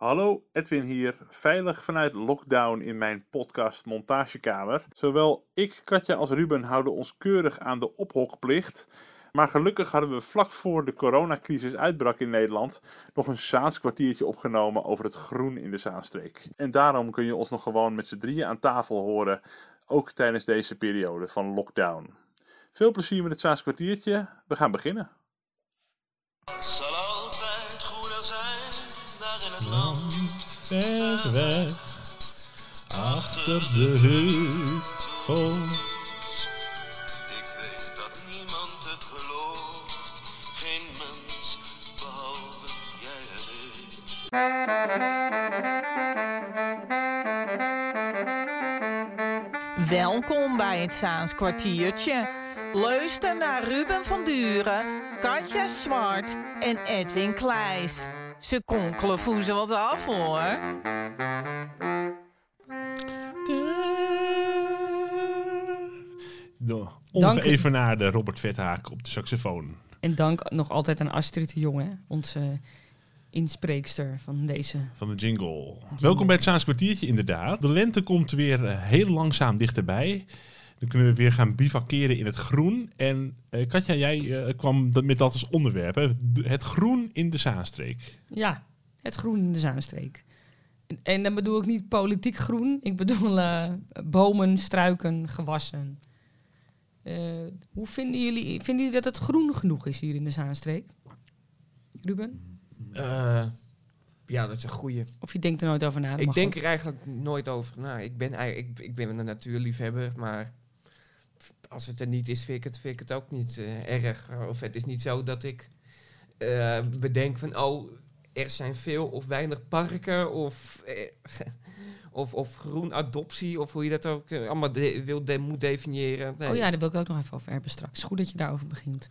Hallo, Edwin hier, veilig vanuit lockdown in mijn podcast Montagekamer. Zowel ik, Katja als Ruben houden ons keurig aan de ophokplicht. Maar gelukkig hadden we vlak voor de coronacrisis uitbrak in Nederland nog een Zaanskwartiertje opgenomen over het groen in de Zaanstreek. En daarom kun je ons nog gewoon met z'n drieën aan tafel horen, ook tijdens deze periode van lockdown. Veel plezier met het Zaanskwartiertje, we gaan beginnen. Het land. ver weg, achter de heuvels. Ik weet dat niemand het gelooft, geen mens behalve jij en ik. Welkom bij het Zaans kwartiertje. Luister naar Ruben van Duren, Katja Zwart en Edwin Kleijs. Ze konkelen voezen wat af hoor. De ongeëvenaarde Robert Vethaak op de saxofoon. En dank nog altijd aan Astrid de Jonge, onze inspreekster van deze. van de jingle. Welkom bij het Saans kwartiertje inderdaad. De lente komt weer eh, heel langzaam dichterbij. Dan kunnen we weer gaan bivakeren in het groen. En eh, Katja, jij eh, kwam dat- met dat als onderwerp. Hè? Het groen in de Zaanstreek. Ja, het groen in de Zaanstreek. En, en dan bedoel ik niet politiek groen. Ik bedoel eh, bomen, struiken, gewassen. Eh, hoe vinden jullie, vinden jullie dat het groen genoeg is hier in de Zaanstreek? Ruben? Eh, ja, dat is een goeie. Of je denkt er nooit over na? ik denk ook. er eigenlijk nooit over na. Ik ben, ik, ik ben een natuurliefhebber, maar als het er niet is, vind ik het, vind ik het ook niet eh, erg. Of het is niet zo dat ik eh, bedenk van, oh, er zijn veel of weinig parken of, eh, of, of groen adoptie, of hoe je dat ook eh, allemaal de- wil de, moet definiëren. Nee. Oh ja, daar wil ik ook nog even over hebben straks. Goed dat je daarover begint.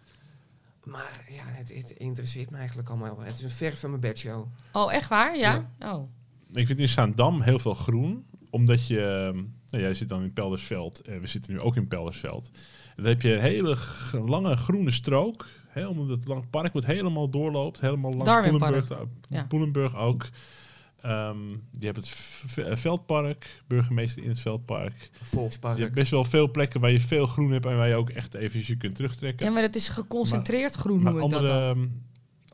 Maar ja, het, het interesseert me eigenlijk allemaal. Het is een ver van mijn bedshow. Oh, echt waar? Ja? Oh. Ik vind in Zaandam heel veel groen. Omdat je... eh, Nou, jij zit dan in Peldersveld. en we zitten nu ook in Peldersveld. En dan heb je een hele lange groene strook. Hè, omdat het lang park wat helemaal doorloopt. Helemaal langs. Poelenburg, Ja. Poelenburg ook. Ehm je hebt het v- Veldpark. Burgemeester in het Veldpark. Volkspark. Je hebt best wel veel plekken waar je veel groen hebt. En waar je ook echt even je kunt terugtrekken. Ja, maar dat is geconcentreerd groen, Maar ik dat andere, dan.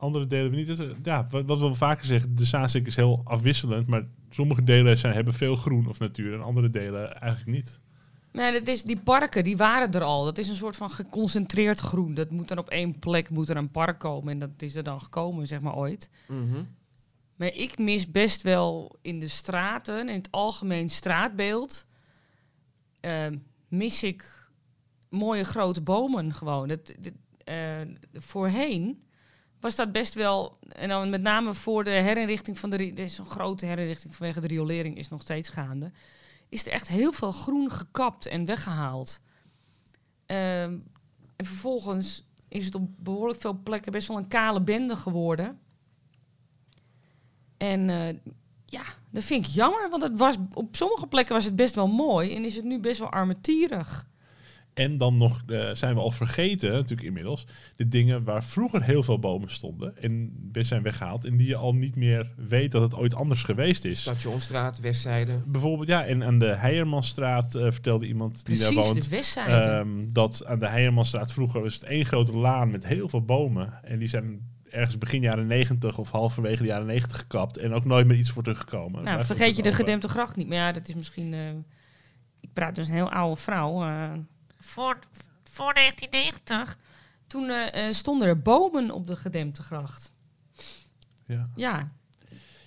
Andere delen we niet. Ja, wat, wat we wel vaker zeggen, de Zaanstreek is heel afwisselend. Maar sommige delen zijn, hebben veel groen of natuur en andere delen eigenlijk niet. Nee, dat is, die parken, die waren er al. Dat is een soort van geconcentreerd groen. Dat moet dan op één plek moet er een park komen. En dat is er dan gekomen, zeg maar, ooit. Mhm. Maar ik mis best wel in de straten, in het algemeen straatbeeld... ehm, mis ik mooie grote bomen gewoon. Dat, dat, eh, voorheen was dat best wel... En dan met name voor de herinrichting van de... Er is een grote herinrichting vanwege de riolering, is nog steeds gaande. Is er echt heel veel groen gekapt en weggehaald. Ehm, en vervolgens is het op behoorlijk veel plekken best wel een kale bende geworden. En eh, ja, dat vind ik jammer, want het was, op sommige plekken was het best wel mooi en is het nu best wel armetierig. En dan nog eh, zijn we al vergeten, natuurlijk inmiddels, de dingen waar vroeger heel veel bomen stonden en best zijn weggehaald. En die je al niet meer weet dat het ooit anders geweest is. Stationstraat, Westzijde. Bijvoorbeeld, ja, en aan de Heijermanstraat eh, vertelde iemand die daar woont. de westzijde. Ehm, dat aan de Heijermanstraat vroeger was het één grote laan met heel veel bomen. En die zijn ergens begin jaren 90 of halverwege de jaren 90 gekapt. En ook nooit meer iets voor teruggekomen. nou, vergeet je de over. gedempte gracht niet. Maar ja, dat is misschien... eh, ik praat dus een heel oude vrouw. Eh. voor, voor 1990. Toen eh, eh, stonden er bomen op de gedempte gracht. Ja. Ja.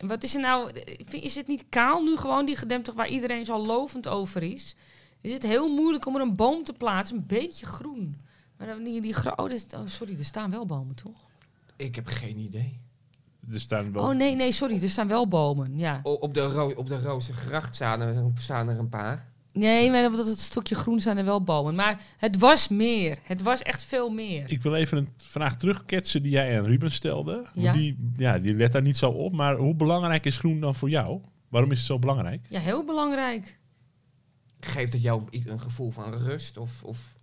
Wat is er nou... vind- Is het niet kaal nu gewoon, die gedempte waar iedereen zo lovend over is? Is het heel moeilijk om er een boom te plaatsen? Een beetje groen. Maar dan die, die gro- oh, dit- oh, sorry, er staan wel bomen, toch? Ik heb geen idee. Er staan wel Oh nee, nee, sorry, er staan wel bomen, ja. O- op de, ro op de Rozengracht staan er, staan er een paar. Nee, maar dat stukje groen staan er wel bomen. Maar het was meer. Het was echt veel meer. Ik wil even een vraag terugketsen die jij aan Ruben stelde. Ja. Die, ja, die let daar niet zo op. Maar hoe belangrijk is groen dan voor jou? Waarom is het zo belangrijk? Ja, heel belangrijk. Geeft het jou een gevoel van rust? Of, of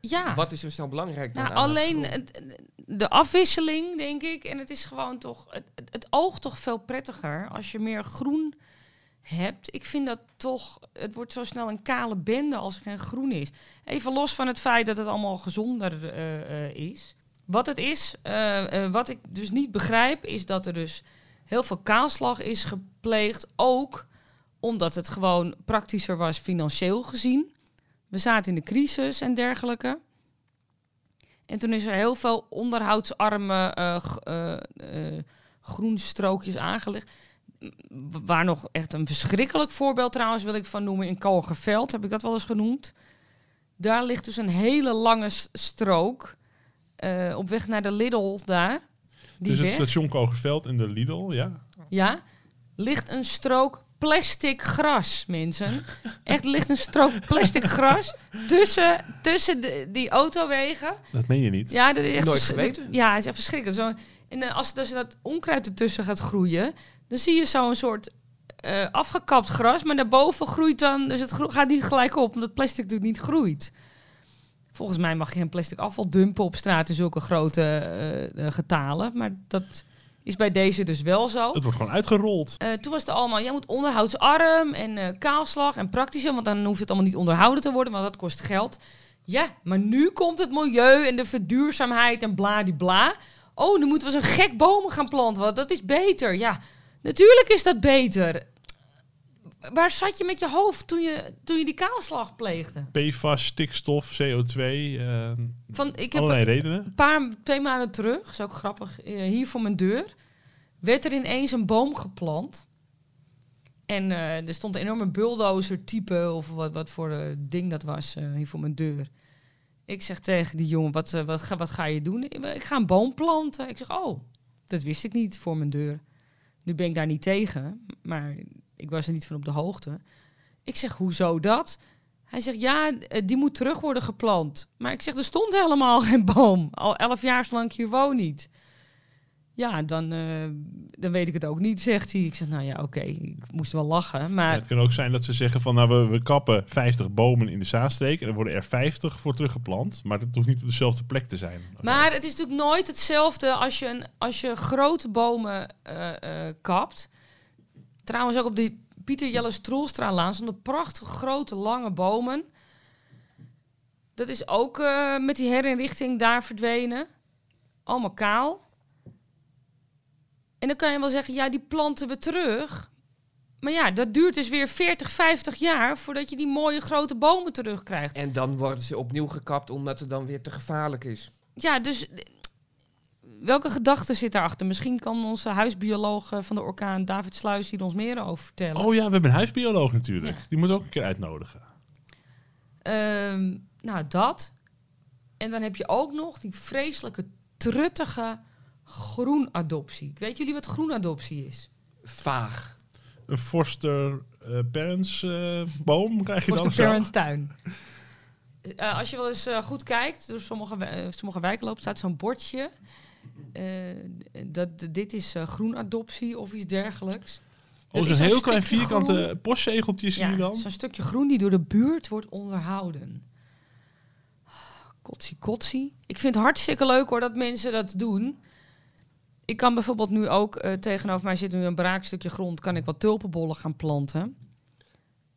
Ja, Wat is er zo belangrijk dan nou, aan het alleen groen? het- de afwisseling, denk ik. En het is gewoon toch, het, het, het oogt toch veel prettiger als je meer groen Ik vind dat toch, het wordt zo snel een kale bende als er geen groen is. Even los van het feit dat het allemaal gezonder eh, eh, is. Wat het is, eh, wat ik dus niet begrijp, is dat er dus heel veel kaalslag is gepleegd. Ook omdat het gewoon praktischer was financieel gezien. We zaten in de crisis en dergelijke. En toen is er heel veel onderhoudsarme eh, eh, groenstrookjes aangelegd. Waar nog echt een verschrikkelijk voorbeeld trouwens wil ik van noemen. In Kogerveld heb ik dat wel eens genoemd. Daar ligt dus een hele lange strook. eh, op weg naar de Lidl daar. Die Dus het weg. station Kogerveld en de Lidl, ja. Ja, ligt een strook plastic gras, mensen. Echt ligt een strook plastic gras tussen, tussen de, die autowegen. Dat meen je niet. Ja, dat is echt Nooit geweten. Ja, het is echt verschrikkelijk. Zo, en eh, als dus dat onkruid ertussen gaat groeien, dan zie je zo'n soort eh, afgekapt gras, maar daarboven groeit dan, dus het gaat niet gelijk op, omdat plastic natuurlijk niet groeit. Volgens mij mag je geen plastic afval dumpen op straat in zulke grote eh, eh, getalen, maar dat is bij deze dus wel zo. Het wordt gewoon uitgerold. Toen was het allemaal, jij moet onderhoudsarm en kaalslag en praktische, want dan hoeft het allemaal niet onderhouden te worden, want dat kost geld. Ja, maar nu komt het milieu en de verduurzaamheid en bladibla. Oh, nu moeten we zo'n gek bomen gaan planten, want dat is beter. Ja, natuurlijk is dat beter. Waar zat je met je hoofd toen je, toen je die kaalslag pleegde? PFAS, stikstof, CO2, eh Van, ik heb allerlei redenen. een paar, twee maanden terug, is ook grappig, eh, hier voor mijn deur, werd er ineens een boom geplant. En eh, er stond een enorme bulldozer type, of wat, wat voor eh, ding dat was, hier voor mijn deur. Ik zeg tegen die jongen, wat, eh, wat, ga, wat ga je doen? Ik ga een boom planten. Ik zeg, oh, dat wist ik niet voor mijn deur. Nu ben ik daar niet tegen, maar ik was er niet van op de hoogte. Ik zeg, hoezo dat? Hij zegt, ja, eh, die moet terug worden geplant. Maar ik zeg, er stond helemaal geen boom. Al elf jaar zolang ik hier woon niet. Ja, dan, eh, dan weet ik het ook niet, zegt hij. Ik zeg, nou ja, oké, ik moest wel lachen. Maar Ja, het kan ook zijn dat ze zeggen van nou we, we kappen 50 bomen in de Zaanstreek en er worden er 50 voor teruggeplant. Maar dat hoeft niet op dezelfde plek te zijn. Maar het is natuurlijk nooit hetzelfde als je, een, als je grote bomen eh, eh, kapt. Trouwens, ook op de Pieter Jelle Stroelstralaan stonden prachtige grote lange bomen. Dat is ook met die herinrichting daar verdwenen. Allemaal kaal. En dan kan je wel zeggen, ja, die planten we terug. Maar ja, dat duurt dus weer 40, 50 jaar voordat je die mooie grote bomen terugkrijgt. En dan worden ze opnieuw gekapt omdat het dan weer te gevaarlijk is. Ja, dus eh, welke gedachte zit daarachter? Misschien kan onze huisbioloog eh, van de orkaan David Sluis hier ons meer over vertellen. Oh ja, we hebben een huisbioloog natuurlijk. Ja. Die moet ook een keer uitnodigen. Ehm, nou, dat. En dan heb je ook nog die vreselijke truttige groenadoptie. Weet jullie wat groenadoptie is? Vaag. Een Forster eh Parents eh, boom krijg je Of dan zo? parent tuin. Eh, als je wel eens goed kijkt, door sommige, sommige wijken loopt, staat zo'n bordje. eh, dat, dit is groenadoptie of iets dergelijks. Oh, Dat is zo'n een heel klein vierkante groen. postzegeltje zie je dan? Zo'n stukje groen die door de buurt wordt onderhouden. Kotsie, kotsie. Ik vind het hartstikke leuk hoor dat mensen dat doen. Ik kan bijvoorbeeld nu ook eh, tegenover mij zit nu een braakstukje grond, kan ik wat tulpenbollen gaan planten.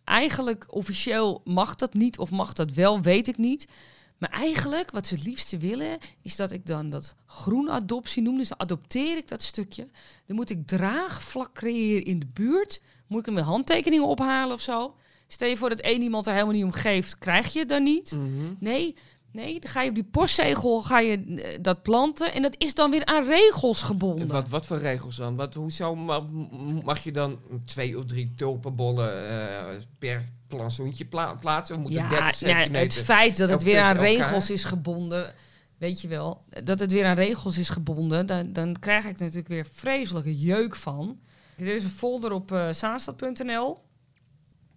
Eigenlijk officieel mag dat niet of mag dat wel, weet ik niet. Maar eigenlijk wat ze het liefste willen is dat ik dan dat groenadoptie noem. Dus dan adopteer ik dat stukje. Dan moet ik draagvlak creëren in de buurt. Moet ik er mijn handtekeningen ophalen of zo? Stel je voor dat één iemand er helemaal niet om geeft, krijg je het dan niet? Mhm. Nee, nee, dan ga je op die postzegel ga je, eh, dat planten en dat is dan weer aan regels gebonden. Wat, wat voor regels dan? Wat, hoezo ma- m- mag je dan twee of drie tulpenbollen eh, per plantsoentje pla- plaatsen? Of moet het 30 ja, centimeter? het feit dat het weer aan elkaar? regels is gebonden, weet je wel, dat het weer aan regels is gebonden, dan, dan krijg ik natuurlijk weer vreselijke jeuk van. Er is een folder op eh zaanstad.nl.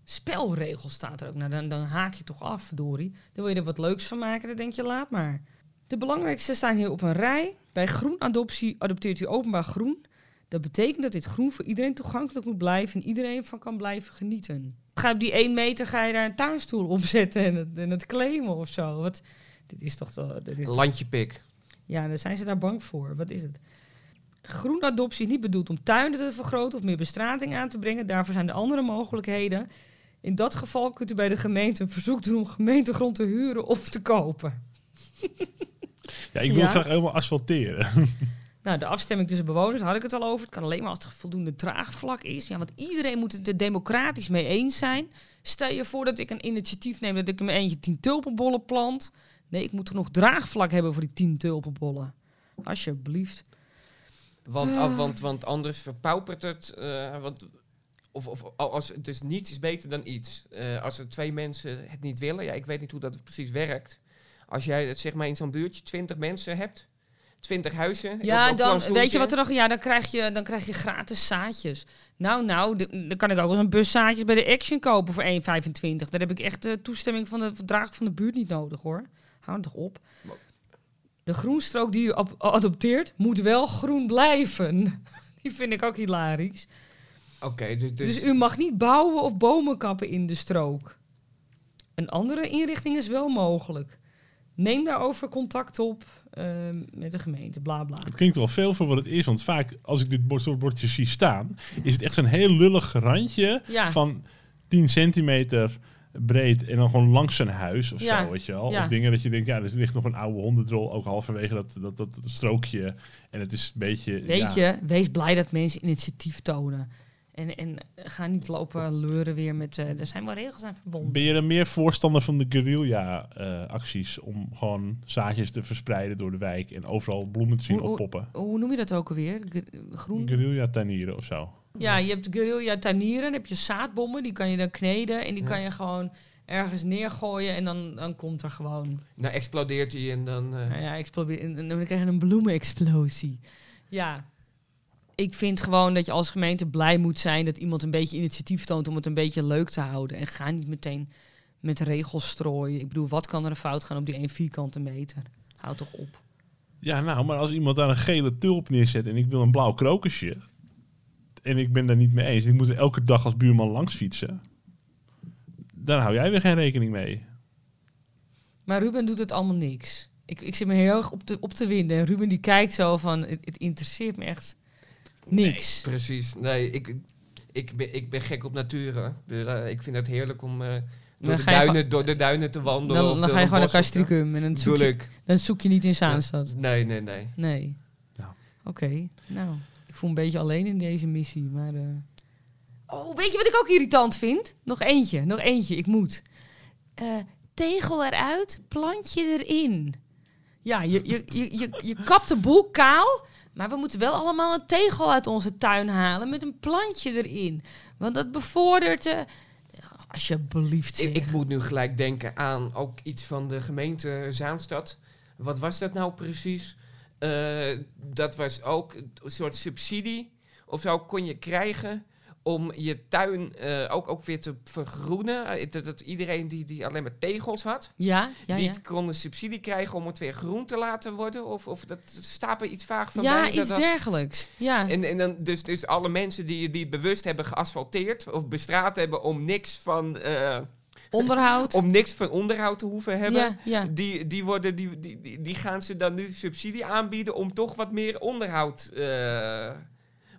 Spelregels staat er ook. Nou, dan, dan haak je toch af, Dori. Dan wil je er wat leuks van maken, dan denk je, laat maar. De belangrijkste staan hier op een rij. Bij groenadoptie adopteert u openbaar groen. Dat betekent dat dit groen voor iedereen toegankelijk moet blijven en iedereen van kan blijven genieten. Ga je op die 1 meter ga je daar een tuinstoel opzetten en het, en het claimen of zo. Wat, Dit is toch... Dit is Landjepik. ja, daar zijn ze daar bang voor. Wat is het? Groenadoptie is niet bedoeld om tuinen te vergroten of meer bestrating aan te brengen. Daarvoor zijn er andere mogelijkheden. In dat geval kunt u bij de gemeente een verzoek doen om gemeentegrond te huren of te kopen. Ja, ik wil Ja. graag helemaal asfalteren. Nou, de afstemming tussen bewoners, daar had ik het al over. Het kan alleen maar als het voldoende draagvlak is. Ja, want iedereen moet het er democratisch mee eens zijn. Stel je voor dat ik een initiatief neem dat ik in mijn eentje tien tulpenbollen plant. Nee, ik moet genoeg draagvlak hebben voor die tien tulpenbollen. Alsjeblieft. Want, Ah. ah, want, want anders verpaupert het. eh, want, of, of als, dus niets is beter dan iets. Eh, als er twee mensen het niet willen, ja, ik weet niet hoe dat precies werkt. Als jij het zeg maar in zo'n buurtje 20 mensen hebt, 20 huizen. Ja, op- op dan weet je wat er nog... Ja, dan krijg je, dan krijg je gratis zaadjes. Nou, nou, de- dan kan ik ook wel eens een bus zaadjes bij de Action kopen voor 1,25. Daar heb ik echt de toestemming van de verdrag van de buurt niet nodig, hoor. Hou het toch op. De groenstrook die u op- adopteert, moet wel groen blijven. Die vind ik ook hilarisch. Oké, dus, dus, Dus u mag niet bouwen of bomen kappen in de strook. Een andere inrichting is wel mogelijk. Neem daarover contact op ehm, met de gemeente, bla bla. Het klinkt wel veel voor wat het is, want vaak als ik dit bord- soort bordjes zie staan, is het echt zo'n heel lullig randje Ja. van 10 centimeter breed en dan gewoon langs zijn huis of Ja, zo, weet je wel. ja. Of dingen dat je denkt, ja, er ligt nog een oude hondendrol, ook halverwege dat, dat, dat, dat strookje. En het is een beetje... Weet ja, je, wees blij dat mensen initiatief tonen. En, en ga niet lopen leuren weer met... eh, er zijn wel regels aan verbonden. Ben je dan meer voorstander van de guerrilla-acties om gewoon zaadjes te verspreiden door de wijk en overal bloemen te zien Hoe- oppoppen? Hoe noem je dat ook alweer? Groen? Guerrilla-tuinieren of zo. Ja, je hebt guerrilla tuinieren, dan heb je zaadbommen, die kan je dan kneden en die Ja. kan je gewoon ergens neergooien en dan, dan komt er gewoon... nou explodeert hij en dan... eh, Nou ja, explodeer, en en dan krijg je een bloemenexplosie. Ja, ik vind gewoon dat je als gemeente blij moet zijn dat iemand een beetje initiatief toont om het een beetje leuk te houden. En ga niet meteen met regels strooien. Ik bedoel, wat kan er fout gaan op die 1 vierkante meter? Houd toch op. Ja, nou, maar als iemand daar een gele tulp neerzet en ik wil een blauw krokusje. En ik ben daar niet mee eens. Ik moet er elke dag als buurman langs fietsen. Daar hou jij weer geen rekening mee. Maar Ruben doet het allemaal niks. Ik, ik zit me heel erg op te, op te winden. En Ruben die kijkt zo van, het, het interesseert me echt niks. Precies. Nee, ik, ik, ben, ik ben gek op natuur. Dus, eh, ik vind het heerlijk om eh, door, de duinen, door de duinen te wandelen. Dan, dan ga je gewoon naar. Castricum en dan zoek, je, dan zoek je niet in Zaanstad. Nee, nee, nee. Nee. Nou. Oké, nou. Ik voel een beetje alleen in deze missie, maar... eh. Oh, weet je wat ik ook irritant vind? Nog eentje, nog eentje, ik moet. Eh, tegel eruit, plantje erin. Ja, je, je, je, je, je kapt de boel kaal, maar we moeten wel allemaal een tegel uit onze tuin halen met een plantje erin. Want dat bevordert... eh alsjeblieft. Ik, ik moet nu gelijk denken aan ook iets van de gemeente Zaanstad. Wat was dat nou precies? Eh, dat was ook een soort subsidie of zo kon je krijgen om je tuin eh, ook, ook weer te vergroenen. Eh, dat, dat iedereen die, die alleen maar tegels had, Ja, ja, die ja. kon een subsidie krijgen om het weer groen te laten worden. Of, of dat staat er iets vaag van Ja, bij. dat iets dat- dergelijks. Ja. en, en dan dus, dus alle mensen die, die het bewust hebben geasfalteerd of bestraat hebben om niks van, eh, Onderhoud. om niks van onderhoud te hoeven hebben. Ja, ja. Die, die, worden, die, die, die, gaan ze dan nu subsidie aanbieden om toch wat meer onderhoud. eh,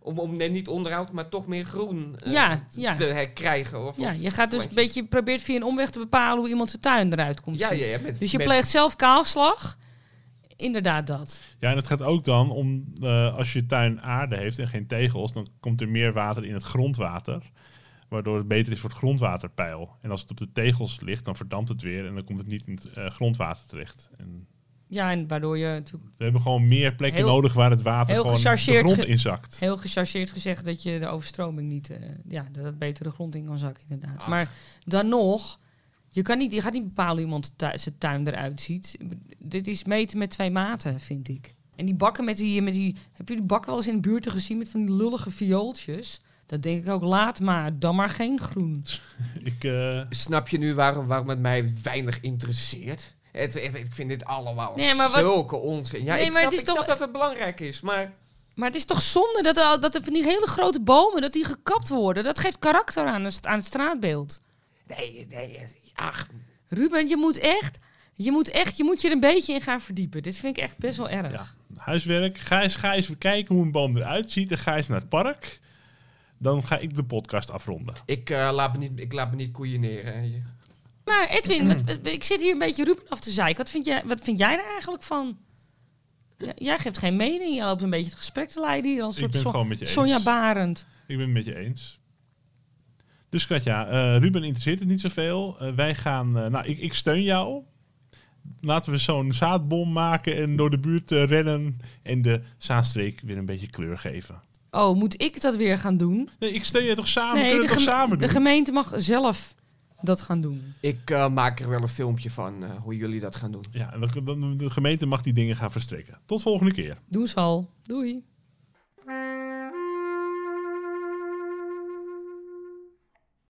om, om nee, niet onderhoud, maar toch meer groen eh, Ja, ja. te herkrijgen. Of, Ja, je gaat dus een beetje probeert via een omweg te bepalen hoe iemand zijn tuin eruit komt Ja, zien. ja, ja, met, Dus je met- pleegt zelf kaalslag. Inderdaad dat. Ja, en het gaat ook dan om, eh, als je tuin aarde heeft en geen tegels, dan komt er meer water in het grondwater. Waardoor het beter is voor het grondwaterpeil. En als het op de tegels ligt, dan verdampt het weer en dan komt het niet in het eh, grondwater terecht. En Ja, en waardoor je natuurlijk we hebben gewoon meer plekken Heel- nodig waar het water heel gewoon de grond ge- inzakt. heel gechargeerd gezegd dat je de overstroming niet... eh, ja, dat het beter de grond in kan zakken inderdaad. Ach. Maar dan nog... Je, kan niet, je gaat niet bepalen hoe iemand tu- zijn tuin eruit ziet. Dit is meten met twee maten, vind ik. En die bakken met die, met die... Heb je die bakken wel eens in de buurt gezien met van die lullige viooltjes? Dat denk ik ook, laat maar. Dan maar geen groen. Ik, eh, Snap je nu waarom, waarom het mij weinig interesseert? Het, het- ik vind dit allemaal Nee, maar wat- zulke onzin. Ja, Nee, ik, maar snap, het is ik snap toch- dat het belangrijk is, maar... Maar het is toch zonde dat er, dat er van die hele grote bomen, dat die gekapt worden. Dat geeft karakter aan het, aan het straatbeeld. Nee, nee, ach, Ruben, je moet echt Je moet echt, je moet je er een beetje in gaan verdiepen. Dit vind ik echt best wel erg. Ja. Huiswerk. Ga eens, ga eens kijken hoe een boom eruit ziet. En ga eens naar het park. Dan ga ik de podcast afronden. Ik, eh, laat me niet, ik laat me niet koeieneren. Maar Edwin, wat- wat- ik zit hier een beetje Ruben af te zeiken. Wat vind jij, wat vind jij er eigenlijk van? Jij geeft geen mening. Je loopt een beetje het gesprek te leiden hier. Als Ik soort ben het Son- gewoon met je eens. Sonja Barend. Ik ben het met je eens. Dus Katja, eh, Ruben interesseert het niet zoveel. Eh, wij gaan, eh, nou, ik, ik steun jou. Laten we zo'n zaadbom maken en door de buurt eh, rennen en de Zaanstreek weer een beetje kleur geven. Oh, moet ik dat weer gaan doen? Nee, ik steun je toch samen? nee, Kunnen de, we het toch samen de doen? gemeente mag zelf dat gaan doen. Ik eh, maak er wel een filmpje van eh, hoe jullie dat gaan doen. Ja, en de gemeente mag die dingen gaan verstrekken. Tot volgende keer. Doe eens al. Doei.